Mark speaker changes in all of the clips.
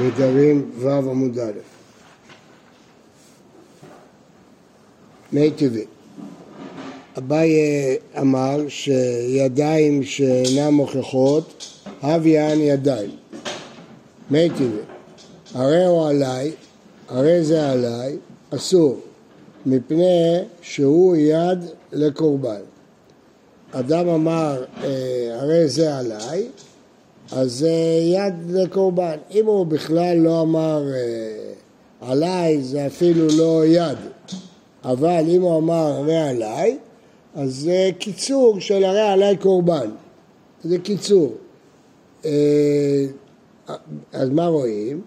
Speaker 1: נדרים ו' עמוד א'. מי טבעי. אביי אמר שידיים שאינן מוכיחות, הוויין ידיים. מי טבעי. הרי הוא עליי, הרי זה עליי, אסור, מפני שהוא יד לקורבן. אדם אמר, אה, הרי זה עליי, אז זה יד לקורבן. אם הוא בכלל לא אמר אה, עליי, זה אפילו לא יד. אבל אם הוא אמר הרי עליי, אז זה קיצור של הרי עליי קורבן. זה קיצור. אה, אז מה רואים?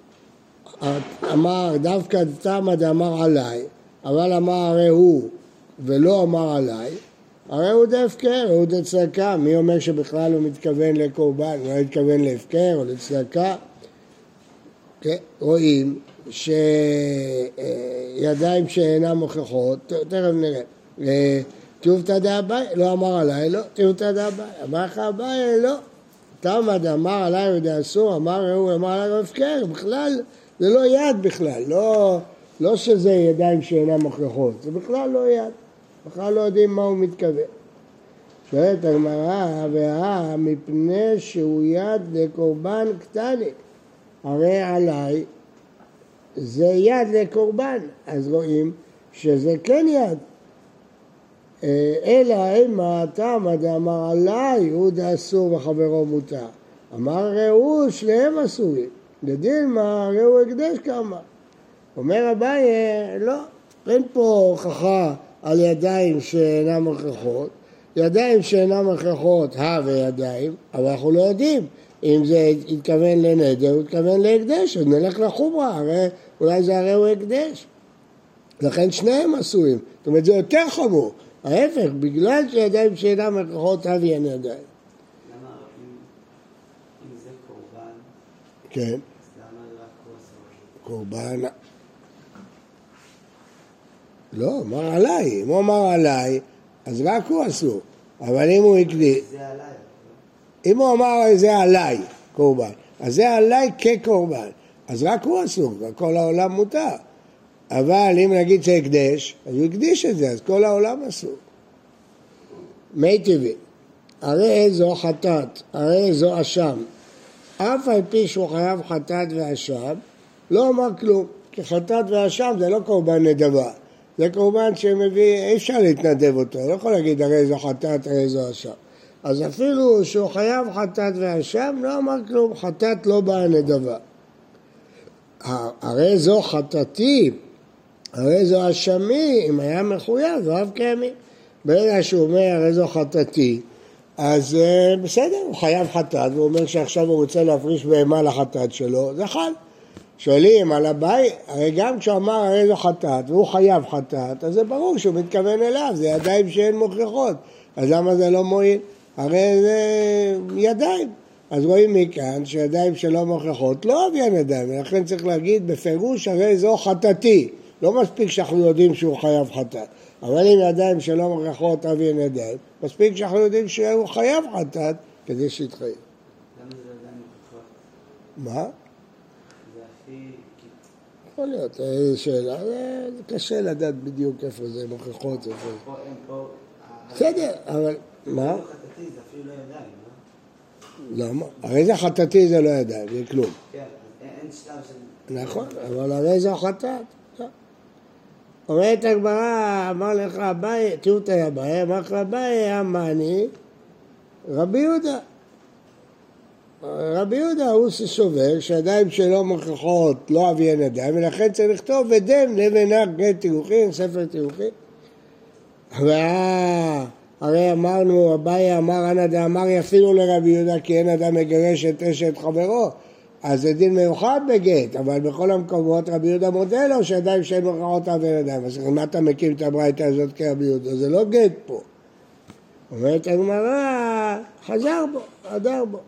Speaker 1: אמר דווקא תמא דאמר עליי, אבל אמר הרי הוא ולא אמר עליי, הרי הוא דהפקר, הוא דצדקה, מי אומר שבכלל הוא מתכוון לקורבן, הוא לא מתכוון להפקר או לצדקה? כן, רואים שידיים שאינן מוכיחות, תכף נראה. תיובתא דאביי, לא אמר עליי, לא, תיובתא דאביי, אמר לך אביי, לא. טעמא דאמר עליי הוא דאסור, הא לא אמר עליי הפקר, בכלל, זה לא יד בכלל, לא, לא שזה ידיים שאינן מוכיחות, זה בכלל לא יד. בכלל לא יודעים מה הוא מתכוון. שואלת הגמרא, והא מפני שהוא יד לקורבן קטני. הרי עליי זה יד לקורבן, אז רואים שזה כן יד. אה, אלא אימה תמא דאמר עליי הוא דאסור וחברו מותר. אמר הוא שניהם אסורים. לדילמה הוא הקדש כמה. אומר אביי, לא, אין פה הוכחה על ידיים שאינן מכרחות, ידיים שאינן מכרחות, הא וידיים, אבל אנחנו לא יודעים אם זה התכוון לנדר, הוא התכוון להקדש, אז נלך לחומרה, הרי אולי זה הרי הוא הקדש. לכן שניהם עשויים, זאת אומרת זה יותר חמור, ההפך, בגלל שידיים שאינן מכרחות, הא ויין ידיים. כן.
Speaker 2: אז למה רק הוא
Speaker 1: קורבן לא, אמר עליי. אם הוא אמר עליי, אז רק הוא אסור. אבל אם הוא הקדיש...
Speaker 2: זה עליי.
Speaker 1: אם הוא אמר זה עליי, קורבן, אז זה עליי כקורבן. אז רק הוא אסור, כל העולם מותר. אבל אם נגיד זה הקדש, אז הוא הקדיש את זה, אז כל העולם אסור. מי טבעי, הרי זו חטאת, הרי זו אשם. אף על פי שהוא חייב חטאת ואשם, לא אמר כלום, כי חטאת ואשם זה לא קורבן נדבה. זה קורבן שמביא, אי אפשר להתנדב אותו, לא יכול להגיד הרי זו חטאת, הרי זו אשם. אז אפילו שהוא חייב חטאת ואשם, לא אמר כלום, חטאת לא באה נדבה. הרי זו חטאתי, הרי זו אשמי, אם היה מחויב, רב כימים. ברגע שהוא אומר הרי זו חטאתי, אז אה, בסדר, הוא חייב חטאת, והוא אומר שעכשיו הוא רוצה להפריש בהמה לחטאת שלו, זה חל. שואלים על הבית, הרי גם כשהוא אמר הרי זו חטאת והוא חייב חטאת, אז זה ברור שהוא מתכוון אליו, זה ידיים שאין מוכיחות, אז למה זה לא מועיל? הרי זה ידיים. אז רואים מכאן שידיים שלא מוכיחות לא אביין ידיים, ולכן צריך להגיד בפירוש הרי זו חטאתי. לא מספיק שאנחנו יודעים שהוא חייב חטאת, אבל אם ידיים שלא מוכיחות אביין ידיים, מספיק שאנחנו יודעים שהוא חייב חטאת כדי שיתחייב.
Speaker 2: למה זה עדיין מוכיחות?
Speaker 1: מה? יכול להיות, אה, שאלה, אה, זה קשה לדעת בדיוק איפה זה מוכיחות, איפה זה.
Speaker 2: פה...
Speaker 1: בסדר, אבל מה?
Speaker 2: לא לא?
Speaker 1: למה? הרי זה חטאתי זה לא ידיים, זה כלום.
Speaker 2: כן, אין- שלב של...
Speaker 1: נכון, אבל הרי זה חטאת. אומרת הגמרא, אמר לך אביי, תראו את אביי, אמר לך אביי, אמני רבי יהודה. רבי יהודה הוא שסובר שהידיים שלו מוכיחות לא אביין ידיים, ולכן צריך לכתוב ודן לבן הר גט תירוכין, ספר תירוכין. וה... הרי אמרנו, אביי אמר אנא דאמר אפילו לרבי יהודה כי אין אדם מגרש את אשת חברו אז זה דין מיוחד בגט, אבל בכל המקומות רבי יהודה מודה לו שידיים שאין מוכרחות אביין ידיים אז מה אתה מקים את הברייתא הזאת כרבי יהודה? זה לא גט פה אומרת הגמרא, חזר בו, חזר בו,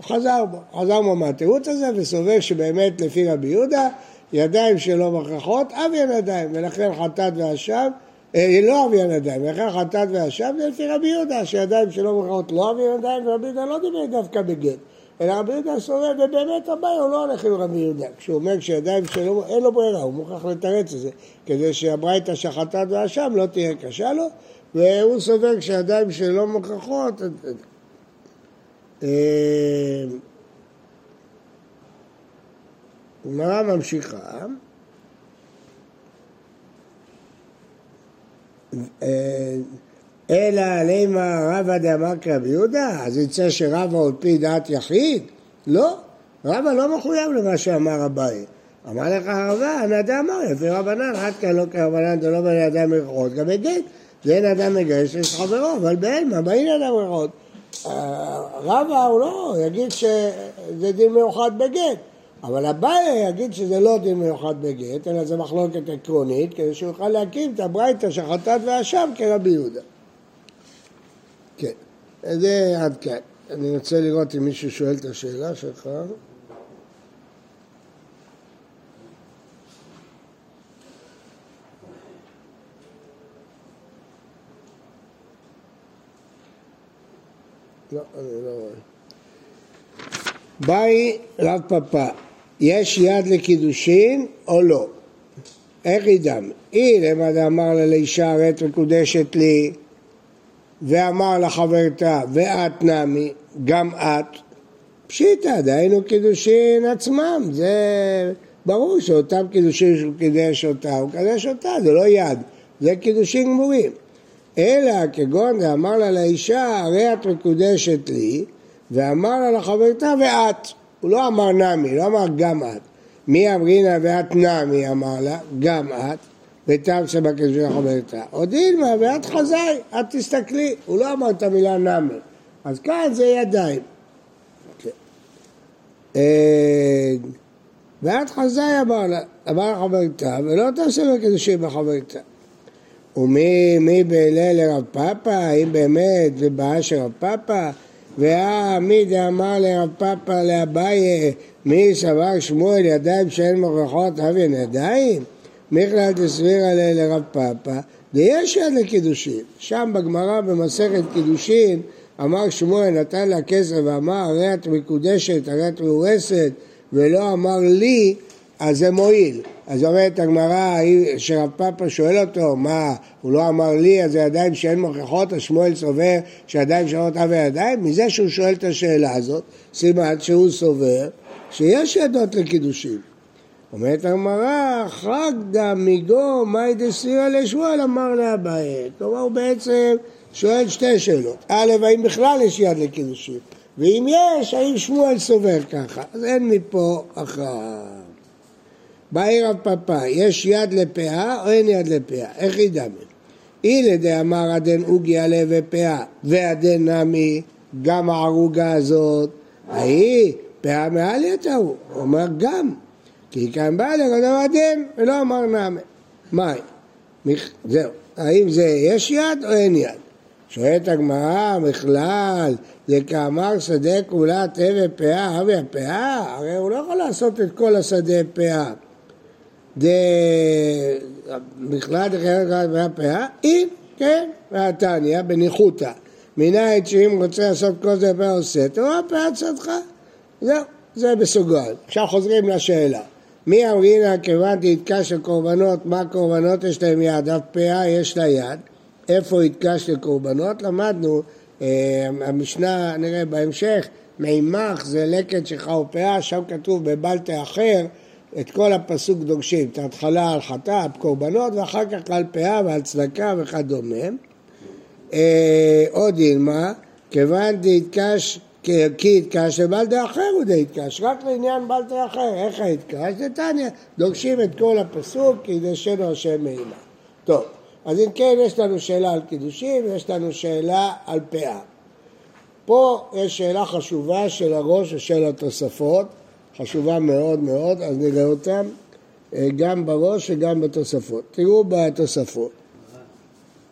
Speaker 1: חזר בו, חזר בו מהתירוץ הזה וסובר שבאמת לפי רבי יהודה ידיים שלא מכרחות אביין ידיים ולכן חטאת ואשם אה, לא אביין ידיים, ולכן חטאת ואשם זה לפי רבי יהודה שידיים שלא מכרחות לא אביין ידיים ורבי יהודה לא דיבר דווקא בגט אלא רבי יהודה סובר, ובאמת אביי הוא לא הולך עם רבי יהודה. כשהוא אומר שידיים שלו, אין לו ברירה, הוא מוכרח לתרץ את זה, כדי שהברייתא שחטאת ואשם לא תהיה קשה לו, והוא סובר כשידיים שלו מוכרחות. אה, גמרא ממשיכה. אה, אלא עלימה רבא דאמר כרבי יהודה, אז יצא שרבא על פי דעת יחיד? לא, רבא לא מחויב למה שאמר אביי. אמר לך רבא, הנדע אמר, לפי רבנן, עד כאן לא כרבנן דלא בן אדם מרחוב, גם בגט, ואין אדם מגרש יש חברו, אבל בהמה, באין אדם מרחוב. רבא הוא לא, יגיד שזה דין מיוחד בגט. אבל אביי יגיד שזה לא דין מיוחד בגט, אלא זה מחלוקת עקרונית, כדי שהוא יוכל להקים את הברייתא שחטאת ואשם כרבי יהודה. כן, זה עד כאן. אני רוצה לראות אם מישהו שואל את השאלה שלך. לא, אני לא רואה. באי רב פפא, יש יד לקידושין או לא? איך ידם? אי למד אמר לה לאישה הרת מקודשת לי ואמר לחברתה ואת נמי, גם את, פשיטא, דהיינו קידושין עצמם, זה ברור שאותם קידושין שהוא קידש אותה, הוא קידש אותה, זה לא יד, זה קידושין גמורים. אלא כגון דאמר לה לאישה, הרי את מקודשת לי, ואמר לה לחברתה ואת. הוא לא אמר נמי, לא אמר גם את. מי אמרינה ואת נמי אמר לה, גם את, ותם שבקש לחברתה. עוד אילמה ואת חזאי, את תסתכלי. הוא לא אמר את המילה נמי. אז כאן זה ידיים. כן. אה, ואת חזאי אמר לה, אמר לחברתה, ולא תעשה בקידושים בחברתה. ומי מי לרב פאפא, האם באמת זה בעיה של רב פאפא? מי דאמר לרב פאפא לאביי, מי סבר שמואל ידיים שאין מוכרחות אבן ידיים? מכלל דסבירא לרב פאפא, ויש יד לקידושין. שם בגמרא במסכת קידושין אמר שמואל נתן לה כסף ואמר הרי את מקודשת, הרי את מאורסת ולא אמר לי אז זה מועיל. אז אומרת הגמרא, שרב פאפה שואל אותו, מה, הוא לא אמר לי, אז זה ידיים שאין מוכיחות, אז שמואל סובר שידיים שונות אבי ידיים? מזה שהוא שואל את השאלה הזאת, סימן שהוא סובר שיש ידות לקידושים. אומרת הגמרא, חגדא מיגו מאי דסירא לשמואל אמר לאביי. כלומר הוא בעצם שואל שתי שאלות. א', האם בכלל יש יד לקידושים? ואם יש, האם שמואל סובר ככה? אז אין מפה הכרעה. באי רב פפא, יש יד לפאה או אין יד לפאה? איך ידמה? אילה דאמר עדן אוגי עלה ופאה ועדן נמי, גם הערוגה הזאת, ההיא פאה מעל יתהו, אומר גם, כי כאן בא לגודל עדן ולא אמר נמי. מאי? זהו, האם זה יש יד או אין יד? שואלת הגמרא, בכלל, זה כאמר שדה כולה תה ופאה, אבי הפאה, הרי הוא לא יכול לעשות את כל השדה פאה. בכלל דחיירת גרת והפאה, אם כן, והתניא בניחותא. מנין שאם רוצה לעשות כל זה פאה עושה, תראו הפאה צדך. זהו, זה בסוגריים. עכשיו חוזרים לשאלה. מי אמרינא כיוון תתקע של קורבנות, מה קורבנות יש להם יד? אף פאה יש לה יד. איפה יתקע של קורבנות? למדנו, אה, המשנה נראה בהמשך, מימך זה לקט שחר פאה, שם כתוב בבלטה אחר את כל הפסוק דורשים, את ההתחלה על חטא, קורבנות, ואחר כך על פאה ועל צדקה וכדומה. אה, עוד אילמה, כיוון דהתקש, כי יתקש לבעל דה אחר הוא דהתקש, רק לעניין דה אחר, איך היתקש? זה תניא, דורשים את כל הפסוק, קידשנו השם מעימה. טוב, אז אם כן, יש לנו שאלה על קידושים, ויש לנו שאלה על פאה. פה יש שאלה חשובה של הראש ושל התוספות. חשובה מאוד מאוד, אז נראה אותם אה, גם בראש וגם בתוספות. תראו בתוספות.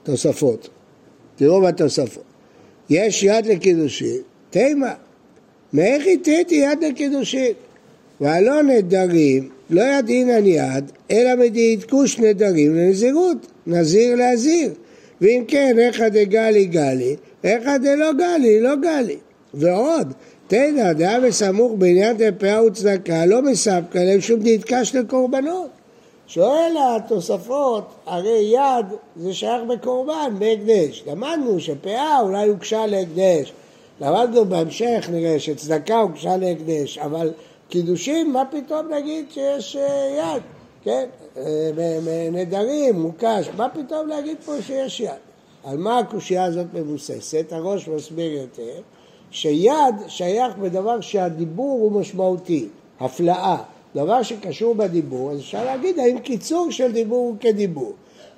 Speaker 1: תוספות. תראו בתוספות. יש יד לקידושין, תימה. מאיך התיתי יד לקידושין? והלא נדרים, לא ידעינן יד, אלא מדעתקוש נדרים לנזירות, נזיר להזיר. ואם כן, איכא דגלי גלי, איכא דלא גלי, לא גלי. ועוד, תדע, דעה בסמוך בעניין דפאה וצדקה, לא מספקא להם שום דתקה של קורבנות. שואל התוספות, הרי יד זה שייך בקורבן, בהקדש. למדנו שפאה אולי הוגשה להקדש. למדנו בהמשך, נראה שצדקה הוגשה להקדש, אבל קידושים, מה פתאום נגיד שיש אה, יד, כן? אה, נדרים, מוקש, מה פתאום להגיד פה שיש יד? על מה הקושייה הזאת מבוססת? הראש מסביר יותר, שיד שייך בדבר שהדיבור הוא משמעותי, הפלאה. דבר שקשור בדיבור, אז אפשר להגיד האם קיצור של דיבור הוא כדיבור.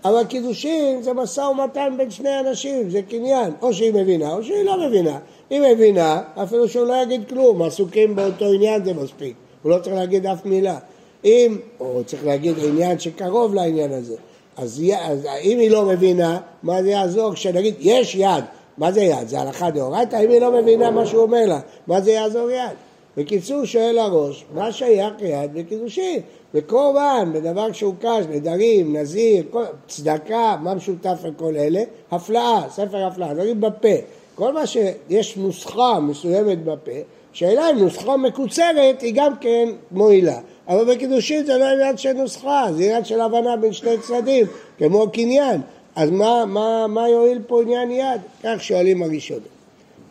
Speaker 1: אבל קידושין זה משא ומתן בין שני אנשים, זה קניין, או שהיא מבינה או שהיא לא מבינה. היא מבינה, אפילו שהוא לא יגיד כלום, עסוקים באותו עניין זה מספיק, הוא לא צריך להגיד אף מילה. אם, או צריך להגיד עניין שקרוב לעניין הזה, אז, אז אם היא לא מבינה, מה זה יעזור כשנגיד יש יד, מה זה יד? זה הלכה דאורייתא? אם היא לא מבינה מה שהוא אומר לה, מה זה יעזור יד? בקיצור שואל הראש, מה שייך יד בקידושין? בקורבן, בדבר שהוקש, נדרים, נזיר, צדקה, מה משותף לכל אלה? הפלאה, ספר הפלאה, דברים בפה. כל מה שיש נוסחה מסוימת בפה, שאלה אם נוסחה מקוצרת היא גם כן מועילה. אבל בקידושין זה לא עניין של נוסחה, זה עניין של הבנה בין שני צדדים, כמו קניין. אז מה, מה, מה יועיל פה עניין יד? כך שואלים הראשונים.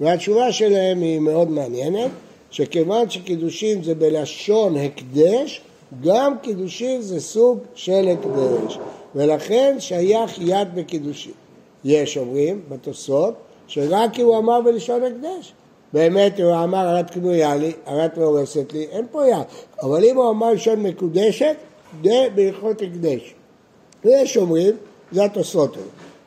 Speaker 1: והתשובה שלהם היא מאוד מעניינת, שכיוון שקידושין זה בלשון הקדש, גם קידושין זה סוג של הקדש, ולכן שייך יד בקידושין. יש אומרים בתוספות שרק כי הוא אמר בלשון הקדש. באמת הוא אמר הרת קנויה לי, הרת מאורסת לי, אין פה יד. אבל אם הוא אמר לשון מקודשת, זה בהלכות הקדש. ויש אומרים, זה התוספות.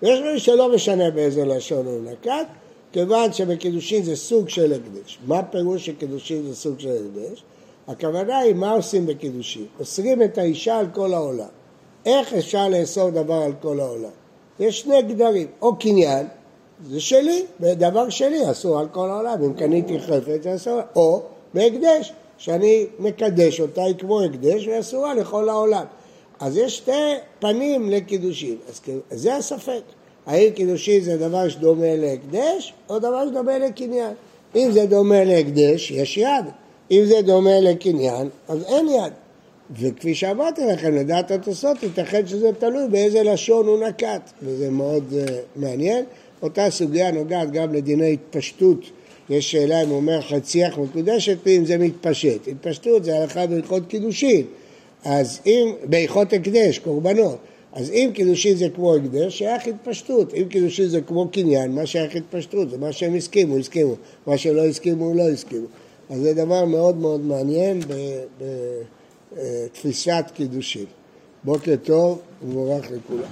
Speaker 1: ויש אומרים שלא משנה באיזה לשון הוא נקט, כיוון שבקידושין זה סוג של הקדש. מה פירוש שקידושין זה סוג של הקדש? הכוונה היא מה עושים בקידושין. אוסרים את האישה על כל העולם. איך אפשר לאסור דבר על כל העולם? יש שני גדרים, או קניין, זה שלי, דבר שלי, אסור על כל העולם, אם קניתי חפץ זה אסור, או בהקדש, שאני מקדש אותה, היא כמו הקדש והיא אסורה לכל העולם. אז יש שתי פנים לקידושין, אז זה הספק. האם קידושין זה דבר שדומה להקדש, או דבר שדומה לקניין. אם זה דומה להקדש, יש יד. אם זה דומה לקניין, אז אין יד. וכפי שאמרתי לכם, לדעת התוספות, ייתכן שזה תלוי באיזה לשון הוא נקט, וזה מאוד uh, מעניין. אותה סוגיה נוגעת גם לדיני התפשטות. יש שאלה אם הוא אומר חציח מקודשת, ואם זה מתפשט. התפשטות זה הלכה בהלכות קידושין. אז אם, בהלכות הקדש, קורבנות. אז אם קידושין זה כמו הקדש, שייך התפשטות. אם קידושין זה כמו קניין, מה שייך התפשטות? זה מה שהם הסכימו, הסכימו. מה שלא הסכימו, לא הסכימו. אז זה דבר מאוד מאוד מעניין בתפיסת קידושין. בוקר טוב ומבורך לכולם.